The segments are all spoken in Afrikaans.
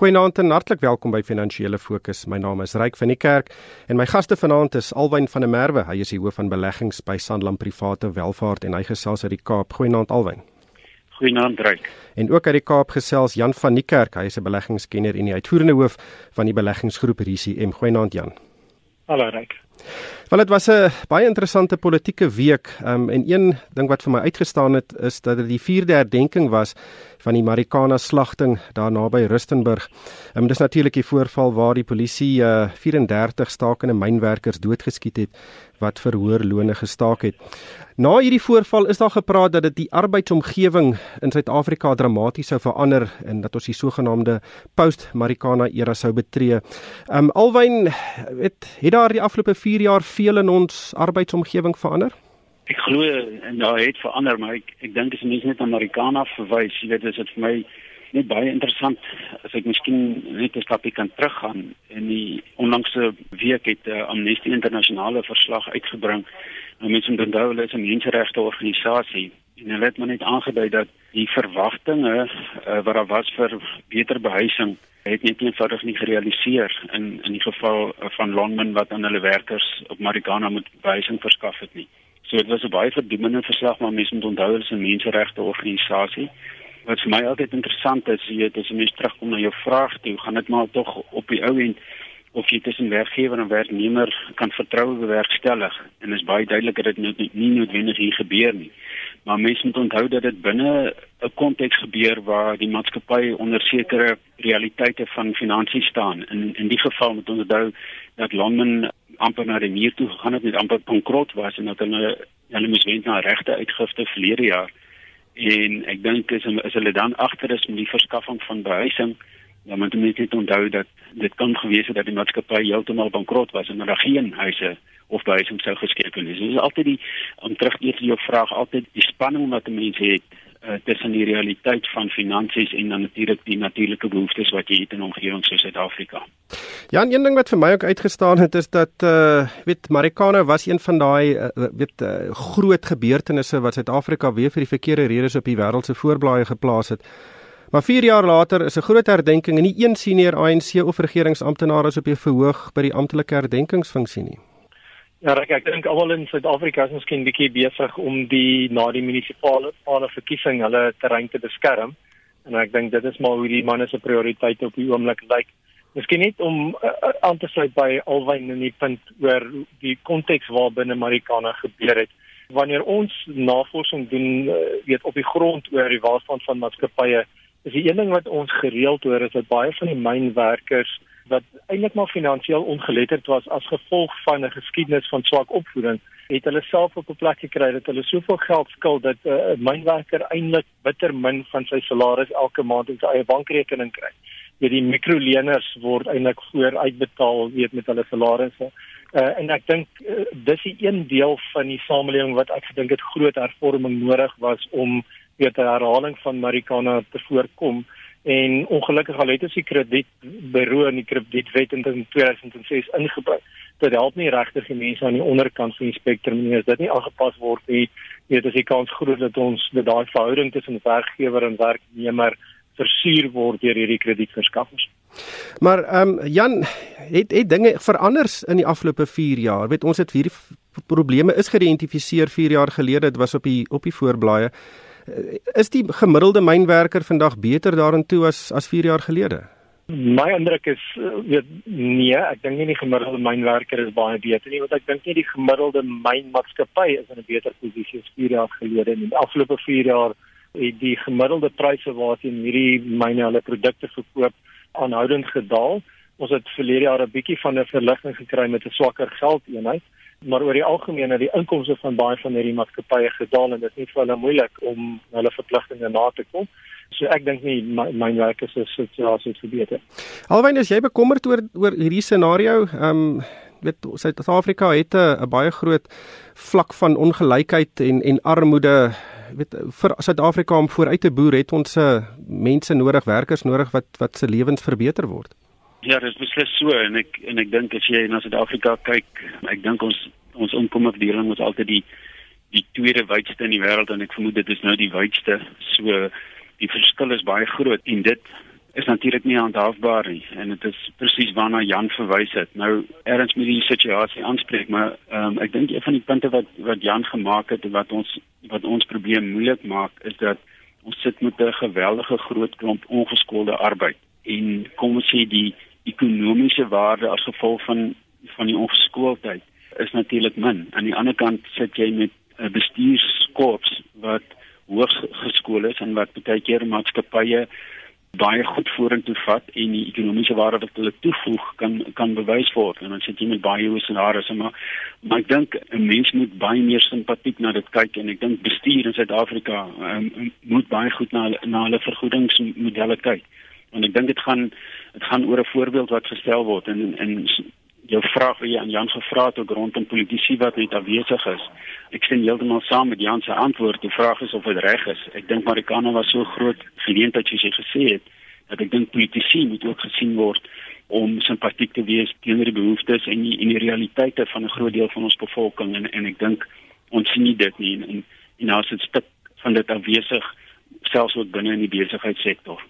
Goeienaand en hartlik welkom by Finansiële Fokus. My naam is Ryk van die Kerk en my gaste vanaand is Alwyn van der Merwe. Hy is die hoof van beleggings by Sanlam Private Welvaart en hy gesels uit die Kaap. Goeienaand Alwyn. Goeienaand Ryk. En ook uit die Kaap gesels Jan van die Kerk. Hy is 'n beleggingskenner en die uitvoerende hoof van die beleggingsgroep RCM. Goeienaand Jan. Hallo Ryk. Wel dit was 'n baie interessante politieke week. Um, en een ding wat vir my uitgestaan het is dat dit die 4de herdenking was van die Marikana slagting daar naby Rustenburg. Um, dit is natuurlik die voorval waar die polisie uh, 34 stakende mynwerkers doodgeskiet het wat vir hoër lone gestaak het. Na hierdie voorval is daar gepraat dat dit die arbeidsomgewing in Suid-Afrika dramaties sou verander en dat ons die sogenaamde post-Marikana era sou betree. Um Alwyn, het het daar die afgelope 4 jaar veel in ons arbeidsomgewing verander? Ek glo en daar het verander, maar ek ek dink as mense net na Marikana verwys, jy weet, is dit vir my net baie interessant as ek miskien net 'n stapie kan teruggaan en die onlangse week het uh, Amnesty Internasionale verslag uitgebring. Nou mense moet onthou hulle is 'n menseregte organisasie en hulle het maar net aangedui dat die verwagtinge uh, wat daar was vir beter behuising het net eenvoudig nie gerealiseer in in die geval van London wat aan hulle werkers op Marikana moet behuising verskaf het nie. So dit was 'n baie verdoemende verslag maar mense moet onthou hulle is 'n menseregte organisasie wat vir my altyd interessant is, jy weet, as jy mens terugkom na jou vraag, toe gaan dit maar tog op die ou end of jy tussen werkgewer en werknemer kan vertroue bewerkstellig en is baie duidelik dat dit nie, nie noodwendig hier gebeur nie. Maar mense moet onthou dat dit binne 'n konteks gebeur waar die maatskappy onder sekere realiteite van finansies staan. In in die geval moet ons onthou dat London amper na die muur toe gegaan het, net amper bankrot was en dat hulle hulle moes wend na regte uitgifte verlede jaar en ek dink as as hulle dan agter is met die verskaffing van behuising dan moet mense net onthou dat dit kan gewees het dat die maatskappy heeltemal bankrot was en daar geen huise of behuising sou geskep kon wees. Dit is altyd die om terug te jou vraag altyd die spanning wat 'n mens het uh, tussen die realiteit van finansies en dan natuurlik die natuurlike behoeftes wat jy het in 'n omgewing soos Suid-Afrika. Ja, een ding wat vir my ook uitgestaan het is dat uh weet Marikana was een van daai uh, weet uh, groot gebeurtenisse wat Suid-Afrika weer vir die verkeerde redes op die wêreld se voorblaaie geplaas het. Maar 4 jaar later is 'n groot herdenking en nie een senior ANC of regeringsamptenaar is op die verhoog by die amptelike herdenkingsfunksie nie. Ja, ek, ek dink almal in Suid-Afrika is miskien bietjie besig om die na die munisipale paal verkiesing hulle terrein te beskerm. En ek dink dit is maar hoe die manne se prioriteite op die oomblik lyk. Miskien net om uh, aan te sluit by alwyn in die punt oor die konteks waarbinne Marikana gebeur het. Wanneer ons navorsing doen, uh, weet op die grond oor die waarstand van maatskappye, is die een ding wat ons gereeld hoor is dat baie van die mynwerkers wat eintlik maar finansiëel ongeletterd was as gevolg van 'n geskiedenis van swak opvoeding, het hulle self op 'n plek gekry dat hulle soveel geld skuld dat eh, 'n uh, mynwerker eintlik bitter min van sy salaris elke maand in sy eie bankrekening kry. Weet die mikroleners word eintlik voor uitbetaal weet met hulle salarisse. Uh, en ek dink uh, dis 'n een deel van die samelewing wat ek gedink het groot hervorming nodig was om weet 'n herhaling van Marikana te voorkom en ongelukkig al het ons die kredietbureau en die kredietwet in 2006 ingebring. Dit help nie regtig die mense aan die onderkant van die spektrum nie as dit nie aangepas word nie. Weet as die kans groot dat ons dat daai verhouding tussen werkgewer en werknemer versuur word deur hierdie kredietverskaffers. Maar ehm um, Jan, het het dinge verander in die afgelope 4 jaar? Weet ons het hierdie probleme is geïdentifiseer 4 jaar gelede. Dit was op die op die voorblaaie. Is die gemiddelde mynwerker vandag beter daarin toe as as 4 jaar gelede? My indruk is weet nee, ek dink nie die gemiddelde mynwerker is baie beter nie, want ek dink nie die gemiddelde mynmaatskappy is in 'n beter posisie as 4 jaar gelede nie. In die afgelope 4 jaar het die gemiddelde pryse waarteen hierdie myne hulle produkte verkoop aanhoudend gedaal. Ons het verlede jaar 'n bietjie van 'n verligting gekry met 'n swakker geldeenheid maar oor die algemeen het die inkomste van baie van hierdie maatskappye gedaal en dit is nie vir hulle moeilik om hulle verpligtinge na te kom. So ek dink nie myn werk is so situasie verbeter. Alwyn is jy bekommerd oor oor hierdie scenario? Ehm um, weet Suid-Afrika het 'n baie groot vlak van ongelykheid en en armoede weet vir Suid-Afrika om vooruit te boer het ons se mense nodig, werkers nodig wat wat se lewens verbeter word. Ja, dit is beslis so en ek en ek dink as jy na Suid-Afrika kyk, ek dink ons ons inkomafdeling is altyd die die tweede wydste in die wêreld en ek vermoed dit is nou die wydste. So die verskil is baie groot en dit is natuurlik nie handhaafbaar nie en dit is presies waarna Jan verwys het. Nou erns met die situasie aanspreek, maar um, ek dink een van die punte wat wat Jan gemaak het wat ons wat ons probleem moeilik maak is dat ons sit met 'n geweldige groot klomp ongeskoolde arbeid en kom ons sê die ekonomiese waarde as gevolg van van die ongeskooldheid is natuurlik min. Aan die ander kant sit jy met 'n bestuurskorps wat hoog geskool is en wat baie keer maatskappye baie goed vorentoe vat en die ekonomiese waarde wat hulle toevoeg kan kan bewys word en dan sit jy met baie hoë salarisse maar maar ek dink 'n mens moet baie meer simpatiek na dit kyk en ek dink bestuur in Suid-Afrika um, moet baie goed na na hulle vergoedingsmodelle kyk want ek dink dit gaan dit gaan oor 'n voorbeeld wat gestel word en en jou vraag wat jy aan Jan gevra het oor rondom politici wat net afwesig is. Ek sien heeltemal saam met Jan se antwoord. Die vraag is of dit reg is. Ek dink Marikana was so groot geleentheid soos jy gesê het dat ek dink politici moet ook gesien word om simpatiek te wees teenoor die behoeftes en die, en die realiteite van 'n groot deel van ons bevolking en en ek dink ons sien nie dit nie en en nou is dit stuk van dit afwesig selfs ook binne in die besigheidssektor.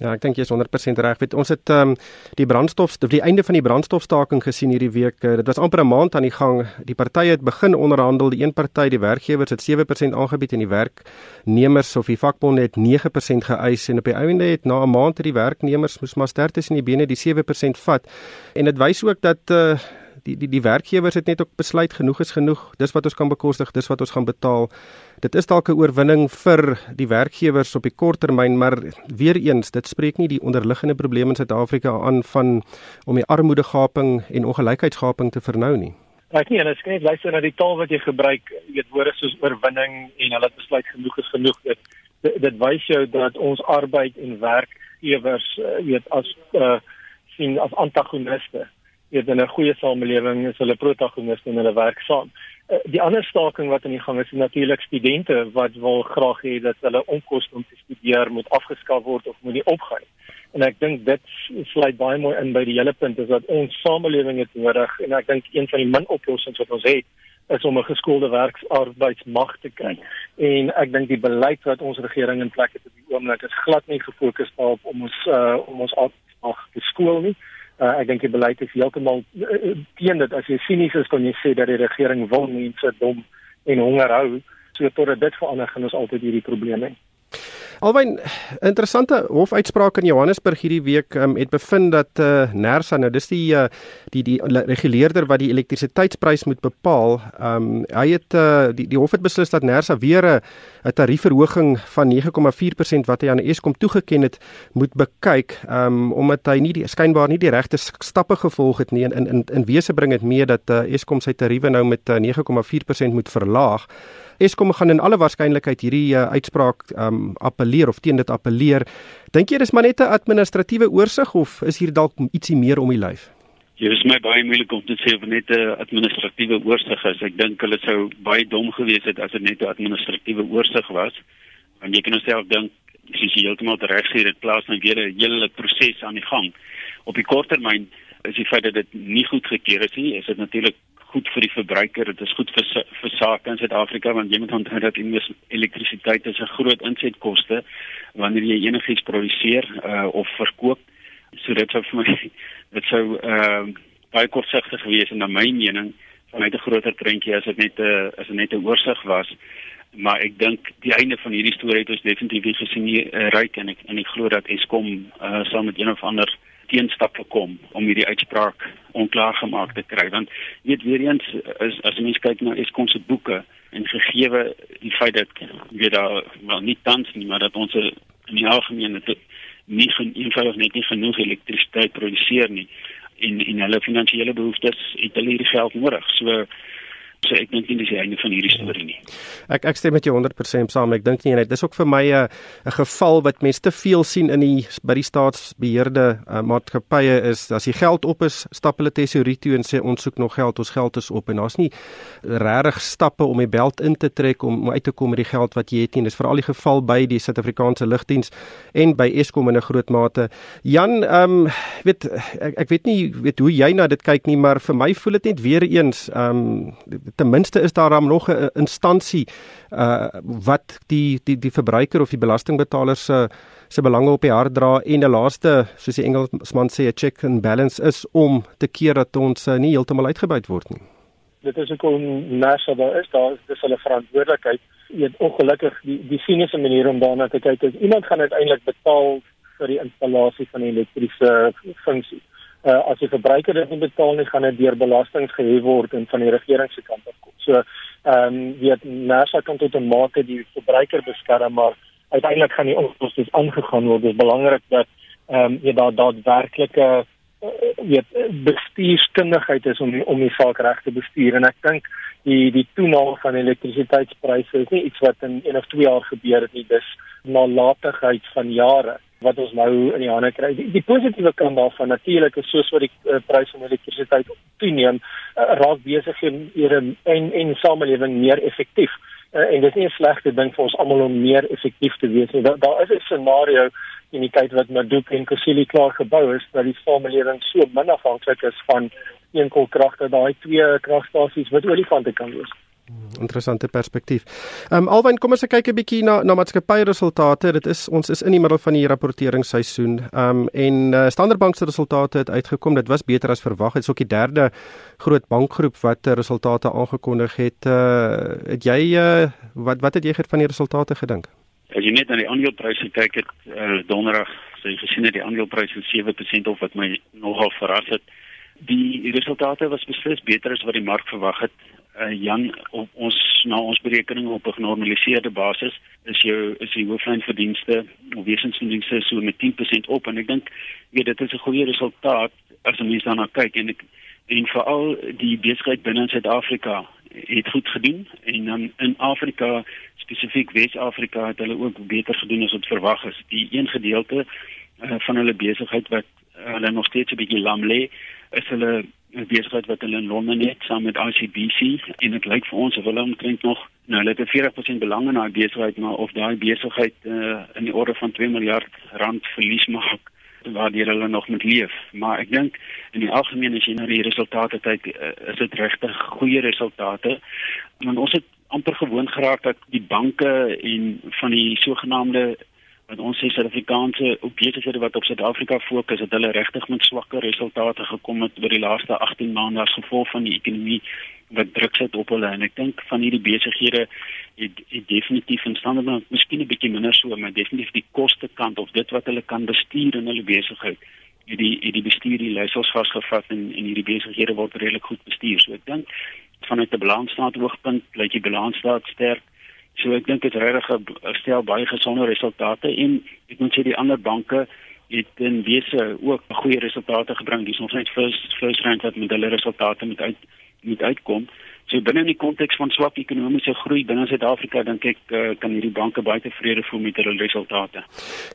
Ja, ek dink jy is 100% reg. Weet ons het ehm um, die brandstof die einde van die brandstofstaking gesien hierdie week. Uh, dit was amper 'n maand aan die gang. Die partye het begin onderhandel. Die een party, die werkgewers het 7% aangebied en die werknemers of die vakbonde het 9% geëis en op die einde het na 'n maand het die werknemers moes maar sterk tussen die bene die 7% vat. En dit wys ook dat uh, die die die werkgewers het net ook besluit genoeg is genoeg. Dis wat ons kan bekostig, dis wat ons gaan betaal. Dit is dalk 'n oorwinning vir die werkgewers op die kort termyn, maar weer eens, dit spreek nie die onderliggende probleme in Suid-Afrika aan van om die armoedegaping en ongelykheidsgaping te vernou nie. Ek nie, en as jy net luister na die taal wat jy gebruik, jy weet woorde soos oorwinning en hulle het besluit genoeg is genoeg. Dit dit, dit wys jou dat ons arbeid en werkgewers, eh, jy weet as uh, sien as antagoniste weet in 'n goeie samelewing is hulle protagoniste en hulle werk saam. Uh, die ander staking wat aan die gang is, is natuurlik studente wat wil graag hê dat hulle onkoste om te studeer moet afgeskaf word of moet nie opgaan. En ek dink dit sluit baie mooi in by die hele punt is dat ons samelewing het nodig en ek dink een van die min oplossings wat ons het is om 'n geskoolde werksarbeidsmag te kry. En ek dink die beleid wat ons regering in plek het op die oomblik is glad nie gefokus daarop om ons uh, om ons af te skool nie. Ek dink die beleid is heeltemal uh, teen dit as jy sinies is kan jy sê dat die regering wil mense dom en honger hou so totdat dit verander gaan ons altyd hierdie probleme hê. Alwyn interessante hofuitspraak in Johannesburg hierdie week um, het bevind dat uh, Nersa nou dis die uh, die die reguleerder wat die elektrisiteitsprys moet bepaal. Um, hy het uh, die die hof het beslis dat Nersa weer 'n tariefverhoging van 9,4% wat hy aan Eskom toegeken het moet bekyk um, omdat hy nie die skynbaar nie die regte stappe gevolg het nie en in in, in wese bring dit mee dat uh, Eskom sy tariewe nou met uh, 9,4% moet verlaag. Eskom gaan in alle waarskynlikheid hierdie uh, uitspraak um appeleer of teen dit appeleer. Dink jy dis maar net 'n administratiewe oorsig of is hier dalk ietsie meer om die lyf? Dit is my baie moeilik om te sê of net 'n administratiewe oorsig is. Ek dink hulle sou baie dom gewees het as dit net 'n administratiewe oorsig was. Want jy kan jouself dink sies jy heeltemal reg sê dit plaas nou weer 'n hele proses aan die gang. Op die kort termyn is die feit dat dit nie goed gekeer is nie, is dit natuurlik goed vir die verbruiker, dit is goed vir vir sake in Suid-Afrika want jy moet onthou dat elektrisiteit is 'n groot insetkoste wanneer jy enigiets produseer uh, of verkoop. So dit sou vir my dit sou uh, baie kortsigtig gewees en na my mening vanuit 'n groter prentjie as dit net 'n as dit net 'n oorsig was. Maar ek dink die einde van hierdie storie het ons definitief gesien hier uh, ryk en ek en ek glo dat Eskom uh, saam met een of ander teenstappe kom om hierdie uitspraak onklaar gemaak te kry. Want weet weer eens as jy mens kyk na Eskom se boeke en gegeewe die feit dat weet daar wel nie tans nie maar dat ons in die algemeen dit nie eenvoudig net nie genoeg elektrisiteit produseer nie en en hulle finansiële behoeftes het hulle hierdie geld nodig. So So ek dink nie dis die einde van hierdie storie nie. Ek ek stem met jou 100% saam. Ek dink nie net dis ook vir my 'n 'n geval wat mense te veel sien in die by die staatsbeheerde uh, maatskappye is as die geld op is, stap hulle tesorie toe en sê ons soek nog geld, ons geld is op en daar's nie regtig stappe om die beld in te trek om, om uit te kom met die geld wat jy het nie. Dis veral die geval by die Suid-Afrikaanse lugdiens en by Eskom in 'n groot mate. Jan, ehm um, weet ek ek weet nie weet hoe jy na dit kyk nie, maar vir my voel dit net weer eens ehm um, ten minste is daar nog 'n instansie uh wat die die die verbruiker of die belastingbetaler se se belange op die hart dra en 'n laaste soos die Engelsman sê 'n check and balance is om te keer dat ons uh, nie heeltemal uitgebuit word nie. Dit is ook 'n nasionale is daar is hulle verantwoordelikheid. Het ongelukkig die die siniese manier om daarna te kyk is iemand gaan uiteindelik betaal vir die installasie van die elektriese funksie. Uh as die verbruiker dit nie betaal nie, gaan dit deur belastings gehef word en van die regering se kant af kom. So ehm um, weet NASA kan tot 'n mate die verbruiker beskerm, maar uiteindelik gaan die onkoste aangegaan word. Dit is belangrik dat ehm um, jy daar daadwerklike uh, weet bestuurskundigheid is om die, om die saak reg te bestuur en ek dink die die toename van elektrisiteitspryse is nie iets wat in 1 of 2 jaar gebeur het nie dis nalatigheid van jare wat ons nou in die hande kry. Die, die positiewe kant daarvan natuurlik is soos wat die uh, prys van elektrisiteit toeneem, uh, raak besighede en en samelewing meer effektief. Uh, en dit is nie 'n slegte ding vir ons almal om meer effektief te wees nie. Daar da is 'n scenario in die tyd wat Maduka en Kusile klaar gebou is dat die samelewing so min afhanklik is van een kolkrag dat daai twee kragstasies wat olifante kan wees. Interessante perspektief. Ehm um, Alwyn, kom ons kyk 'n bietjie na na maatskappyresultate. Dit is ons is in die middel van die rapporteringsseisoen. Ehm um, en uh, Standard Bank se resultate het uitgekom. Dit was beter as verwag. Dit is ook die derde groot bankgroep wat uh, resultate aangekondig het. Uh, het jy uh, wat wat het jy van die resultate gedink? As jy net na die aandelepryse kyk het uh, donderdag, so jy gesien het die aandelepryse 7% of wat my nogal verras het. Die resultate was beslis beter as wat die mark verwag het uh, Jan op ons na ons berekening op 'n genormaliseerde basis is jou is die hooflyn verdienste of wesensverdienste so met 10% op. En ek dink weet dit is 'n goeie resultaat as jy mens daarna kyk. En ek en veral die besigheid binne Suid-Afrika het goed gedoen en dan in Afrika spesifiek Wes-Afrika het hulle ook beter gedoen as wat verwag is. Die een gedeelte uh, van hulle besigheid wat uh, hulle nog steeds 'n bietjie lam lê, is hulle besigheid wat hulle in Londen het saam met ICBC en dit lyk vir ons of hulle omtrent nog nou hulle het 40% belang in daai besigheid maar of daai besigheid uh, in die orde van 2 miljard rand verlies maak waardeur hulle nog moet leef. Maar ek dink in die algemeen as jy na die resultate kyk uh, is dit regtig goeie resultate. Want ons het amper gewoon geraak dat die banke en van die sogenaamde wat ons sê Suid-Afrikaanse besighede wat op Suid-Afrika fokus het hulle regtig met swakker resultate gekom het oor die laaste 18 maande as gevolg van die ekonomie wat druk sit op hulle. En ek dink van hierdie besighede het, het definitief in stand om miskien 'n bietjie minder so maar definitief die koste kant of dit wat hulle kan bestuur in hulle besigheid het die het die bestuur die leiersels vasgevat en en hierdie besighede word redelik goed bestuur. So ek dink vanuit 'n balansstaat oogpunt lyk die balansstaat sterk So ek dink dit regtig stel baie gesonde resultate en ek moet sê die ander banke het in wese ook goeie resultate gebring. Dis ons net first first rank wat met hulle resultate met uit moet uitkom. So binne in die konteks van swak ekonomiese groei binne Suid-Afrika dink ek uh, kan hierdie banke baie tevrede voel met hulle resultate.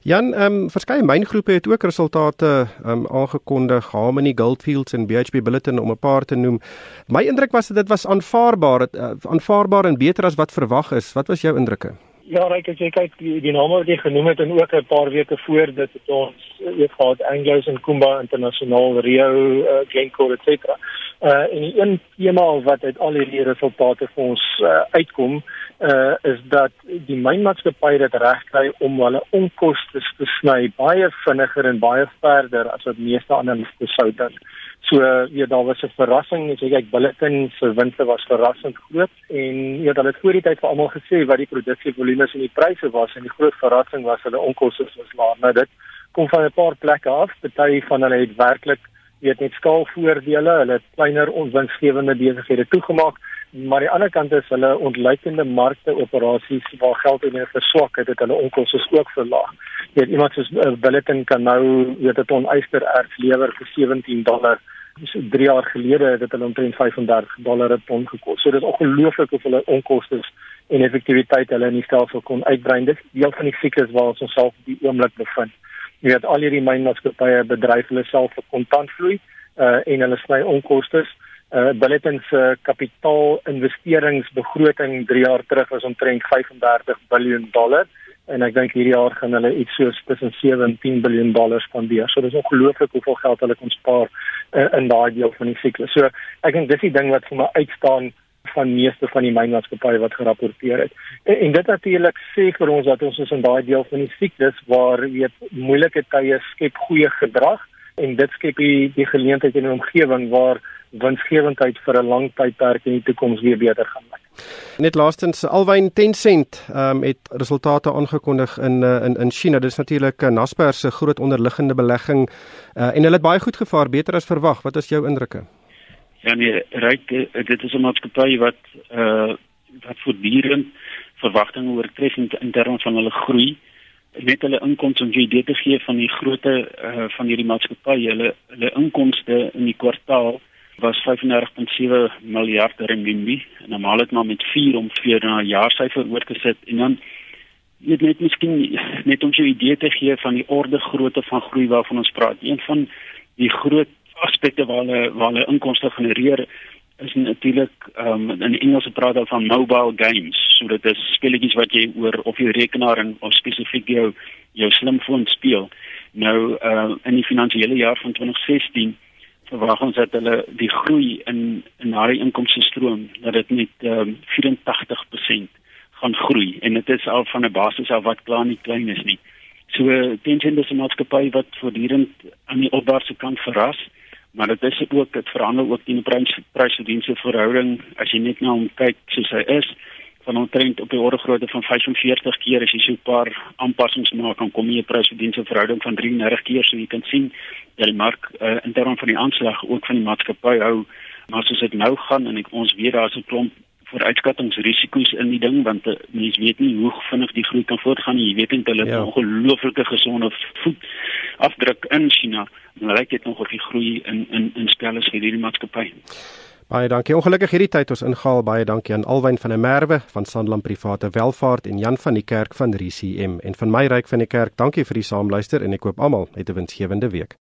Jan, ehm um, verskeie myngroepe het ook resultate ehm um, aangekondig, Harmony, Goldfields en BHP Billiton om 'n paar te noem. My indruk was dit was aanvaarbaar, uh, aanvaarbaar en beter as wat verwag is. Wat was jou indrukke? Ja, ek as jy kyk die, die name wat jy genoem het en ook 'n paar weke voor dit het ons weet gehad Anglos en Kumba Internasionaal, Rio, uh, Glencore et cetera. Uh en die een tema wat uit al hierdie resultate vir ons uh, uitkom, uh is dat die mynmaatskappye dit regkry om hulle onkoste te sny baie vinniger en baie verder as wat meeste analiste sou dink. So ja, daar was 'n verrassing, as jy kyk Bulletin se winste was verrassend groot en ja, hulle het voor die tyd vir almal gesê wat die produksievolume en die pryse was en die groot verrassing was hulle onkoste was laag. Nou dit kom van 'n paar plekke af. Party van hulle het werklik weet net skaalvoordele, hulle het kleiner onwinsgewende besighede toegemaak, maar aan die ander kant is hulle ontleikende markte operasies waar geld in verswak het, het hulle onkoste ook verlaag. Jy weet iemand soos uh, Bulletin kan nou weet dit on ystererts lewer vir 17 dollar so 3 jaar gelede het dit hulle omtrent 35 dollar per ton gekos. So dit is ongelooflik hoe hulle onkoste en effektiwiteit hulle in die stelsel kon uitbrei. Dit is deel van die siklus waar ons onsself op die oomblik bevind. Jy weet al hierdie mynmaatskappye bedryf hulle self vir kontantvloei uh en hulle sny onkoste. Uh Bulletin se kapitaal investeringsbegroting 3 jaar terug was omtrent 35 miljard dollar en ek dink hierdie jaar gaan hulle iets soos tussen 7 en 10 miljard dollar spandeer. So dis ongelooflik hoeveel geld hulle kon spaar uh, in daai deel van die siklus. So ek dink dis die ding wat vir my uitstaan van meeste van die mynmaatskappye wat gerapporteer het. En, en dit natuurlik sê vir ons dat ons is in daai deel van die siklus waar weet moeilike tye skep goeie gedrag en dit skep die, die geleentheid in 'n omgewing waar winsgewendheid vir 'n lang tydperk in die toekoms weer beter gaan lyk. Net laastens Alwyn Tencent um, het resultate aangekondig in uh, in in China. Dit is natuurlik uh, Naspers se groot onderliggende belegging uh, en hulle het baie goed gevaar, beter as verwag. Wat is jou indrukke? Ja nee, ryk eh, dit is 'n maatskappy wat uh wat voortdurend verwagtinge oortref in, in terme van hulle groei. Net hulle inkomste om jy dit te gee van die grootte uh van hierdie maatskappy, hulle hulle inkomste in die kwartaal was 35.7 miljard renminbi en normaal het maar met 4 om 4 na jaarsyfer oorgesit en dan net net miskien net om jou idee te gee van die orde grootte van groei waarvan ons praat. Een van die groot aspekte waar hulle waar hulle inkomste genereer is natuurlik um, in Engels praat hulle van mobile games. So dit is spelletjies wat jy oor of jou rekenaar en of spesifiek jou jou slimfoon speel. Nou uh, in die finansiële jaar van 2016 verwag ons dat hulle die groei in in daai inkomste stroom dat dit met um, 84% gaan groei en dit is al van 'n basis af wat klaar nie klein is nie. So Tencent is 'n maatskappy wat voortdurend aan die opwaartse kant verras maar dit is ook dit verander ook die prys prysdienste verhouding as jy net na hom kyk soos hy is van omtrent op die orde grootte van 45 keer as jy so 'n paar aanpassings maak dan kom jy 'n prysdienste verhouding van 33 keer so jy kan sien dat die mark uh, in terme van die aanslag ook van die maatskappy hou maar soos dit nou gaan en ek, ons weet daar's 'n klomp vooruitskattingsrisiko's in die ding want uh, mense weet nie hoe vinnig die groei kan voortgaan nie jy weet net hulle ja. ongelooflike gesonde voet afdruk in China en lyk dit nog of die groei in in in spel is vir hierdie maatskappy. Baie dankie. Ongelukkig hierdie tyd ons ingehaal. Baie dankie aan Alwyn van der Merwe van Sanlam Private Welvaart en Jan van die Kerk van RCM en van my ryk van die kerk. Dankie vir die saamluister en ek koop almal 'n winsgewende week.